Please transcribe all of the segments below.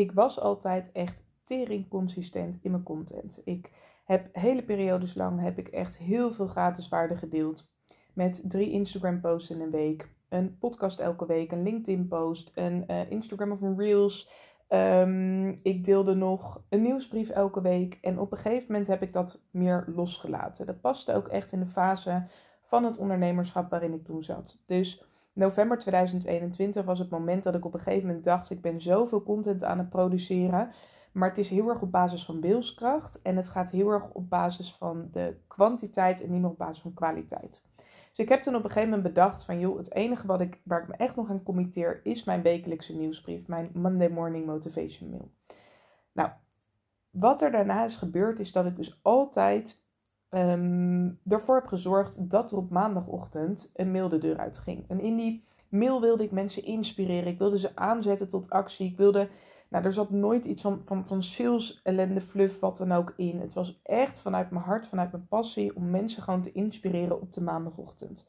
ik was altijd echt tering consistent in mijn content. Ik heb hele periodes lang heb ik echt heel veel gratis waarde gedeeld. Met drie Instagram posts in een week, een podcast elke week, een LinkedIn post, een uh, Instagram of een Reels. Ehm, ik deelde nog een nieuwsbrief elke week. En op een gegeven moment heb ik dat meer losgelaten. Dat paste ook echt in de fase van het ondernemerschap waarin ik toen zat. Dus november 2021 was het moment dat ik op een gegeven moment dacht: ik ben zoveel content aan het produceren. Maar het is heel erg op basis van wilskracht. En het gaat heel erg op basis van de kwantiteit en niet meer op basis van kwaliteit. Dus ik heb toen op een gegeven moment bedacht van joh, het enige wat ik, waar ik me echt nog aan committeer is mijn wekelijkse nieuwsbrief, mijn Monday Morning Motivation Mail. Nou, wat er daarna is gebeurd is dat ik dus altijd um, ervoor heb gezorgd dat er op maandagochtend een mail de deur uit ging. En in die mail wilde ik mensen inspireren, ik wilde ze aanzetten tot actie, ik wilde nou, er zat nooit iets van, van, van sales, ellende, fluff, wat dan ook in. Het was echt vanuit mijn hart, vanuit mijn passie, om mensen gewoon te inspireren op de maandagochtend.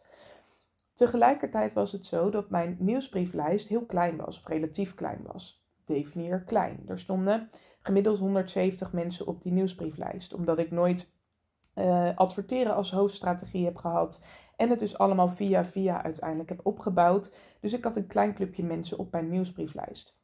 Tegelijkertijd was het zo dat mijn nieuwsbrieflijst heel klein was, of relatief klein was. Definieer klein. Er stonden gemiddeld 170 mensen op die nieuwsbrieflijst, omdat ik nooit uh, adverteren als hoofdstrategie heb gehad. En het dus allemaal via via uiteindelijk heb opgebouwd. Dus ik had een klein clubje mensen op mijn nieuwsbrieflijst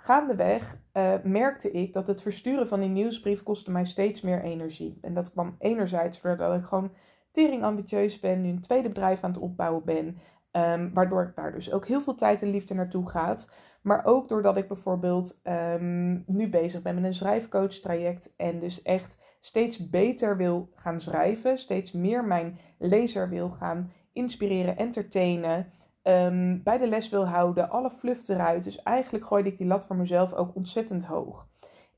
gaandeweg uh, merkte ik dat het versturen van die nieuwsbrief kostte mij steeds meer energie. En dat kwam enerzijds doordat ik gewoon tering ambitieus ben, nu een tweede bedrijf aan het opbouwen ben. Um, waardoor ik daar dus ook heel veel tijd en liefde naartoe gaat. Maar ook doordat ik bijvoorbeeld um, nu bezig ben met een schrijfcoach traject. En dus echt steeds beter wil gaan schrijven. Steeds meer mijn lezer wil gaan inspireren, entertainen. Ehm, bij de les wil houden, alle fluff eruit. Dus eigenlijk gooide ik die lat voor mezelf ook ontzettend hoog.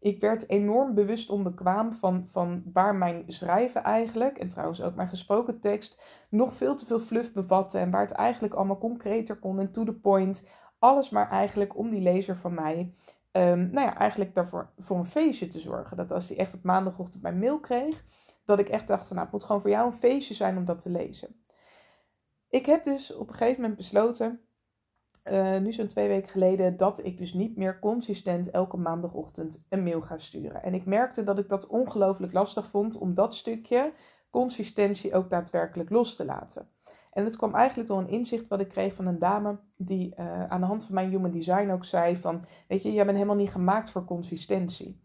Ik werd enorm bewust onbekwaam van, van waar mijn schrijven eigenlijk, en trouwens ook mijn gesproken tekst, nog veel te veel fluff bevatte. En waar het eigenlijk allemaal concreter kon en to the point. Alles maar eigenlijk om die lezer van mij, um, nou ja, eigenlijk daarvoor voor een feestje te zorgen. Dat als hij echt op maandagochtend mijn mail kreeg, dat ik echt dacht, nou, het moet gewoon voor jou een feestje zijn om dat te lezen. Ik heb dus op een gegeven moment besloten, uh, nu zo'n twee weken geleden, dat ik dus niet meer consistent elke maandagochtend een mail ga sturen. En ik merkte dat ik dat ongelooflijk lastig vond om dat stukje consistentie ook daadwerkelijk los te laten. En het kwam eigenlijk door een inzicht wat ik kreeg van een dame die uh, aan de hand van mijn human design ook zei van, weet je, jij bent helemaal niet gemaakt voor consistentie.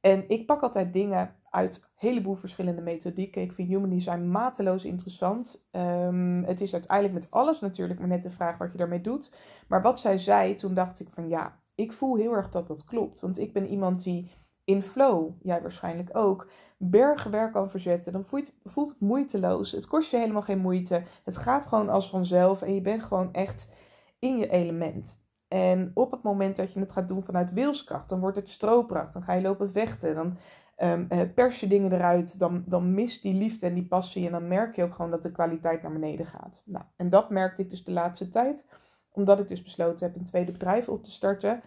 En ik pak altijd dingen uit een heleboel verschillende methodieken. Ik vind human design mateloos interessant. Um, het is uiteindelijk met alles natuurlijk maar net de vraag wat je daarmee doet. Maar wat zij zei, toen dacht ik van ja, ik voel heel erg dat dat klopt. Want ik ben iemand die in flow, jij waarschijnlijk ook, bergenwerk kan verzetten. Dan voelt, voelt het moeiteloos. Het kost je helemaal geen moeite. Het gaat gewoon als vanzelf en je bent gewoon echt in je element. En op het moment dat je het gaat doen vanuit wilskracht, dan wordt het stroopkracht. Dan ga je lopen vechten. Dan um, pers je dingen eruit. Dan, dan mist die liefde en die passie. En dan merk je ook gewoon dat de kwaliteit naar beneden gaat. Nou, en dat merkte ik dus de laatste tijd. Omdat ik dus besloten heb een tweede bedrijf op te starten.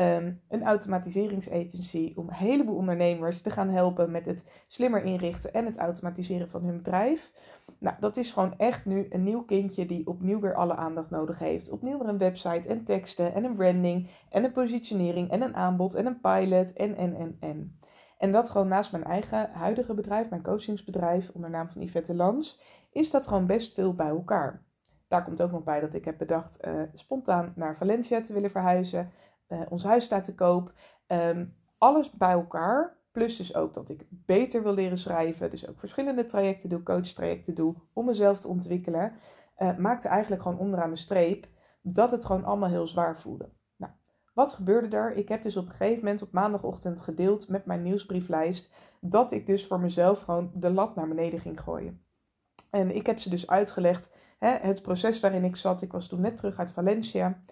Um, een automatiseringsagency om een heleboel ondernemers te gaan helpen met het slimmer inrichten en het automatiseren van hun bedrijf. Nou, dat is gewoon echt nu een nieuw kindje die opnieuw weer alle aandacht nodig heeft. Opnieuw weer een website en teksten en een branding en een positionering en een aanbod en een pilot en en en en. En dat gewoon naast mijn eigen huidige bedrijf, mijn coachingsbedrijf onder naam van Yvette Lans, is dat gewoon best veel bij elkaar. Daar komt ook nog bij dat ik heb bedacht uh, spontaan naar Valencia te willen verhuizen. Uh, ons huis staat te koop. Um, alles bij elkaar Plus dus ook dat ik beter wil leren schrijven. Dus ook verschillende trajecten doe, coachtrajecten doe om mezelf te ontwikkelen. Uh, maakte eigenlijk gewoon onderaan de streep dat het gewoon allemaal heel zwaar voelde. Nou, wat gebeurde er? Ik heb dus op een gegeven moment op maandagochtend gedeeld met mijn nieuwsbrieflijst dat ik dus voor mezelf gewoon de lat naar beneden ging gooien. En ik heb ze dus uitgelegd, hè, het proces waarin ik zat. Ik was toen net terug uit Valencia.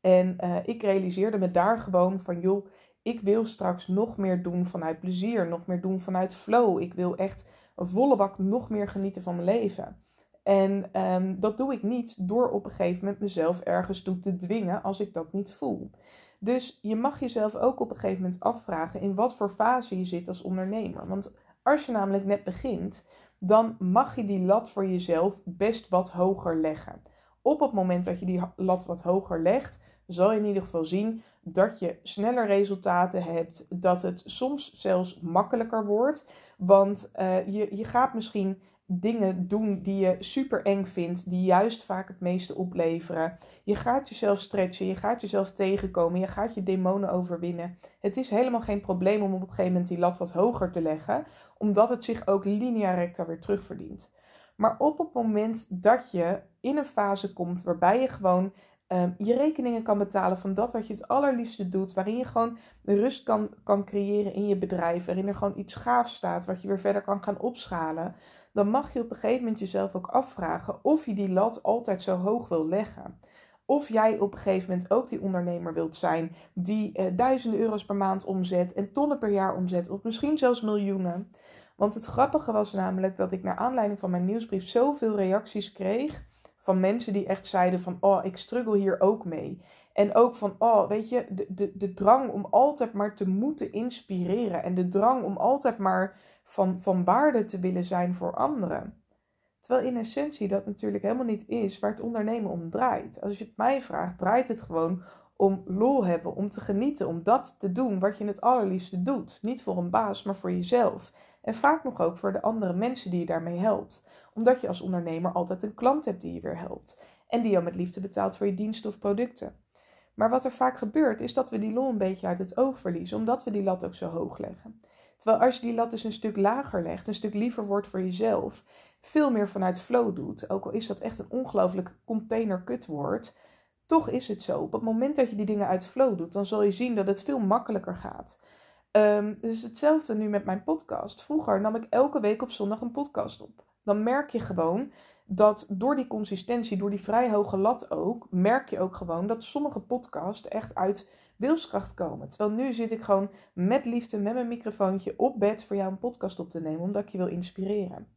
En uh, ik realiseerde me daar gewoon van, joh, ik wil straks nog meer doen vanuit plezier, nog meer doen vanuit flow. Ik wil echt een volle bak nog meer genieten van mijn leven. En um, dat doe ik niet door op een gegeven moment mezelf ergens toe te dwingen als ik dat niet voel. Dus je mag jezelf ook op een gegeven moment afvragen in wat voor fase je zit als ondernemer. Want als je namelijk net begint, dan mag je die lat voor jezelf best wat hoger leggen. Op het moment dat je die lat wat hoger legt, zal je in ieder geval zien dat je sneller resultaten hebt, dat het soms zelfs makkelijker wordt. Want uh, je, je gaat misschien dingen doen die je super eng vindt, die juist vaak het meeste opleveren. Je gaat jezelf stretchen, je gaat jezelf tegenkomen, je gaat je demonen overwinnen. Het is helemaal geen probleem om op een gegeven moment die lat wat hoger te leggen, omdat het zich ook linea recta weer terugverdient. Maar op het moment dat je in een fase komt waarbij je gewoon um, je rekeningen kan betalen van dat wat je het allerliefste doet, waarin je gewoon rust kan, kan creëren in je bedrijf, waarin er gewoon iets gaafs staat wat je weer verder kan gaan opschalen, dan mag je op een gegeven moment jezelf ook afvragen of je die lat altijd zo hoog wil leggen. Of jij op een gegeven moment ook die ondernemer wilt zijn die eh, duizenden euro's per maand omzet en tonnen per jaar omzet, of misschien zelfs miljoenen. Want het grappige was namelijk dat ik naar aanleiding van mijn nieuwsbrief zoveel reacties kreeg van mensen die echt zeiden van, oh, ik struggle hier ook mee. En ook van, oh, weet je, de, de, de drang om altijd maar te moeten inspireren. En de drang om altijd maar van, van waarde te willen zijn voor anderen. Terwijl in essentie dat natuurlijk helemaal niet is waar het ondernemen om draait. Als je het mij vraagt, draait het gewoon om lol hebben, om te genieten, om dat te doen wat je het allerliefste doet. Niet voor een baas, maar voor jezelf. En vaak nog ook voor de andere mensen die je daarmee helpt. Omdat je als ondernemer altijd een klant hebt die je weer helpt. En die jou met liefde betaalt voor je diensten of producten. Maar wat er vaak gebeurt, is dat we die lol een beetje uit het oog verliezen, omdat we die lat ook zo hoog leggen. Terwijl als je die lat dus een stuk lager legt, een stuk liever wordt voor jezelf, veel meer vanuit flow doet, ook al is dat echt een ongelooflijk container kutwoord, toch is het zo. Op het moment dat je die dingen uit flow doet, dan zal je zien dat het veel makkelijker gaat. Um, dus hetzelfde nu met mijn podcast. Vroeger nam ik elke week op zondag een podcast op. Dan merk je gewoon dat door die consistentie, door die vrij hoge lat ook, merk je ook gewoon dat sommige podcasts echt uit wilskracht komen. Terwijl nu zit ik gewoon met liefde, met mijn microfoontje op bed voor jou een podcast op te nemen, omdat ik je wil inspireren.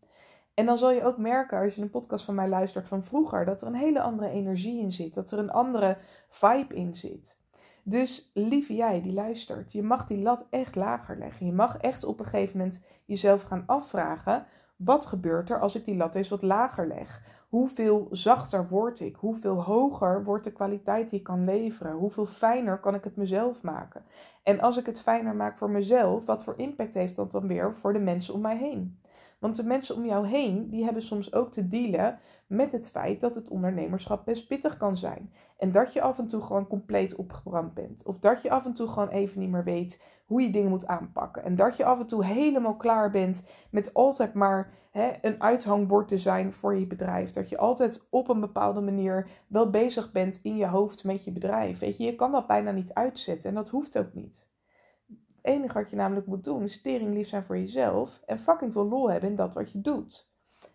En dan zal je ook merken als je een podcast van mij luistert van vroeger, dat er een hele andere energie in zit, dat er een andere vibe in zit. Dus lieve jij die luistert, je mag die lat echt lager leggen. Je mag echt op een gegeven moment jezelf gaan afvragen: wat gebeurt er als ik die lat eens wat lager leg? Hoeveel zachter word ik? Hoeveel hoger wordt de kwaliteit die ik kan leveren? Hoeveel fijner kan ik het mezelf maken? En als ik het fijner maak voor mezelf, wat voor impact heeft dat dan weer voor de mensen om mij heen? Want de mensen om jou heen, die hebben soms ook te dealen met het feit dat het ondernemerschap best pittig kan zijn. En dat je af en toe gewoon compleet opgebrand bent. Of dat je af en toe gewoon even niet meer weet hoe je dingen moet aanpakken. En dat je af en toe helemaal klaar bent met altijd maar hè, een uithangbord te zijn voor je bedrijf. Dat je altijd op een bepaalde manier wel bezig bent in je hoofd met je bedrijf. Weet je, je kan dat bijna niet uitzetten en dat hoeft ook niet. Het enige wat je namelijk moet doen is tering lief zijn voor jezelf en fucking veel lol hebben in dat wat je doet.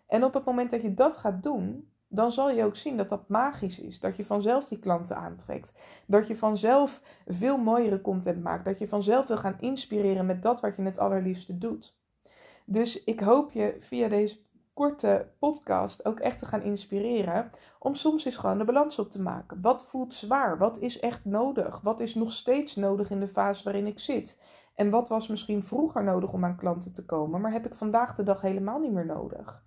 En op het moment dat je dat gaat doen, dan zal je ook zien dat dat magisch is. Dat je vanzelf die klanten aantrekt. Dat je vanzelf veel mooiere content maakt. Dat je vanzelf wil gaan inspireren met dat wat je het allerliefste doet. Dus ik hoop je via deze korte podcast ook echt te gaan inspireren om soms eens gewoon de balans op te maken. Wat voelt zwaar? Wat is echt nodig? Wat is nog steeds nodig in de fase waarin ik zit? En wat was misschien vroeger nodig om aan klanten te komen, maar heb ik vandaag de dag helemaal niet meer nodig?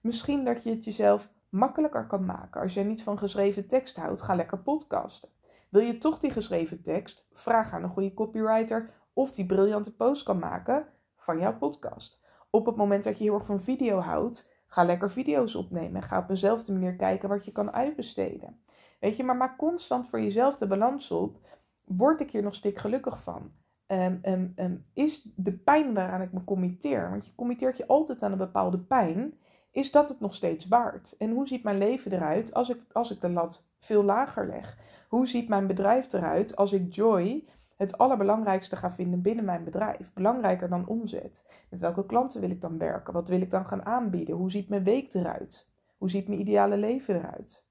Misschien dat je het jezelf makkelijker kan maken. Als jij niet van geschreven tekst houdt, ga lekker podcasten. Wil je toch die geschreven tekst? Vraag aan een goede copywriter of die briljante post kan maken van jouw podcast. Op het moment dat je heel erg van video houdt, ga lekker video's opnemen. En ga op eenzelfde manier kijken wat je kan uitbesteden. Weet je, maar maak constant voor jezelf de balans op. Word ik hier nog stik gelukkig van? Um, um, um, is de pijn waaraan ik me committeer, want je committeert je altijd aan een bepaalde pijn, is dat het nog steeds waard? En hoe ziet mijn leven eruit als ik, als ik de lat veel lager leg? Hoe ziet mijn bedrijf eruit als ik joy het allerbelangrijkste ga vinden binnen mijn bedrijf? Belangrijker dan omzet. Met welke klanten wil ik dan werken? Wat wil ik dan gaan aanbieden? Hoe ziet mijn week eruit? Hoe ziet mijn ideale leven eruit?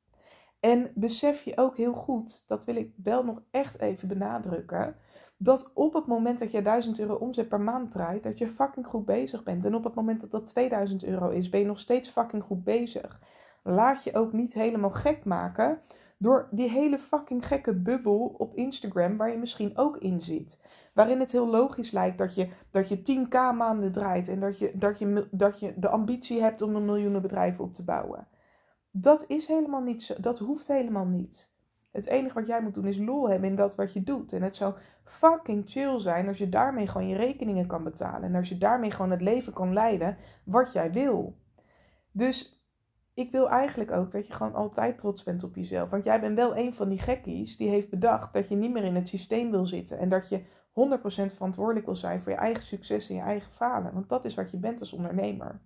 En besef je ook heel goed, dat wil ik wel nog echt even benadrukken dat op het moment dat je 1000 euro omzet per maand draait, dat je fucking goed bezig bent. En op het moment dat dat 2000 euro is, ben je nog steeds fucking goed bezig. Laat je ook niet helemaal gek maken door die hele fucking gekke bubbel op Instagram waar je misschien ook in zit. Waarin het heel logisch lijkt dat je, dat je 10k maanden draait en dat je, dat, je, dat je de ambitie hebt om een miljoenenbedrijf op te bouwen. Dat is helemaal niet zo. Dat hoeft helemaal niet. Het enige wat jij moet doen is lol hebben in dat wat je doet. En het zou fucking chill zijn als je daarmee gewoon je rekeningen kan betalen. En als je daarmee gewoon het leven kan leiden wat jij wil. Dus ik wil eigenlijk ook dat je gewoon altijd trots bent op jezelf. Want jij bent wel een van die gekkies die heeft bedacht dat je niet meer in het systeem wil zitten. En dat je 100% verantwoordelijk wil zijn voor je eigen succes en je eigen falen. Want dat is wat je bent als ondernemer.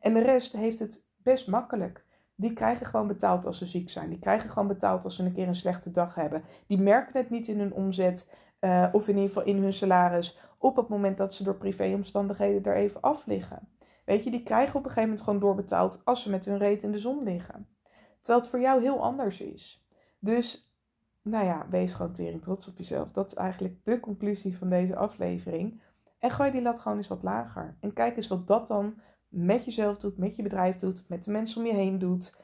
En de rest heeft het best makkelijk. Die krijgen gewoon betaald als ze ziek zijn. Die krijgen gewoon betaald als ze een keer een slechte dag hebben. Die merken het niet in hun omzet uh, of in ieder geval in hun salaris op het moment dat ze door privéomstandigheden er even af liggen. Weet je, die krijgen op een gegeven moment gewoon doorbetaald als ze met hun reet in de zon liggen. Terwijl het voor jou heel anders is. Dus, nou ja, wees gewoon tering trots op jezelf. Dat is eigenlijk de conclusie van deze aflevering. En gooi die lat gewoon eens wat lager. En kijk eens wat dat dan met jezelf doet, met je bedrijf doet, met de mensen om je heen doet.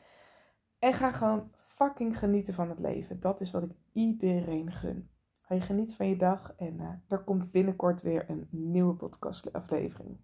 En ga gewoon fucking genieten van het leven. Dat is wat ik iedereen gun. Ga je geniet van je dag en uh, er komt binnenkort weer een nieuwe podcastaflevering.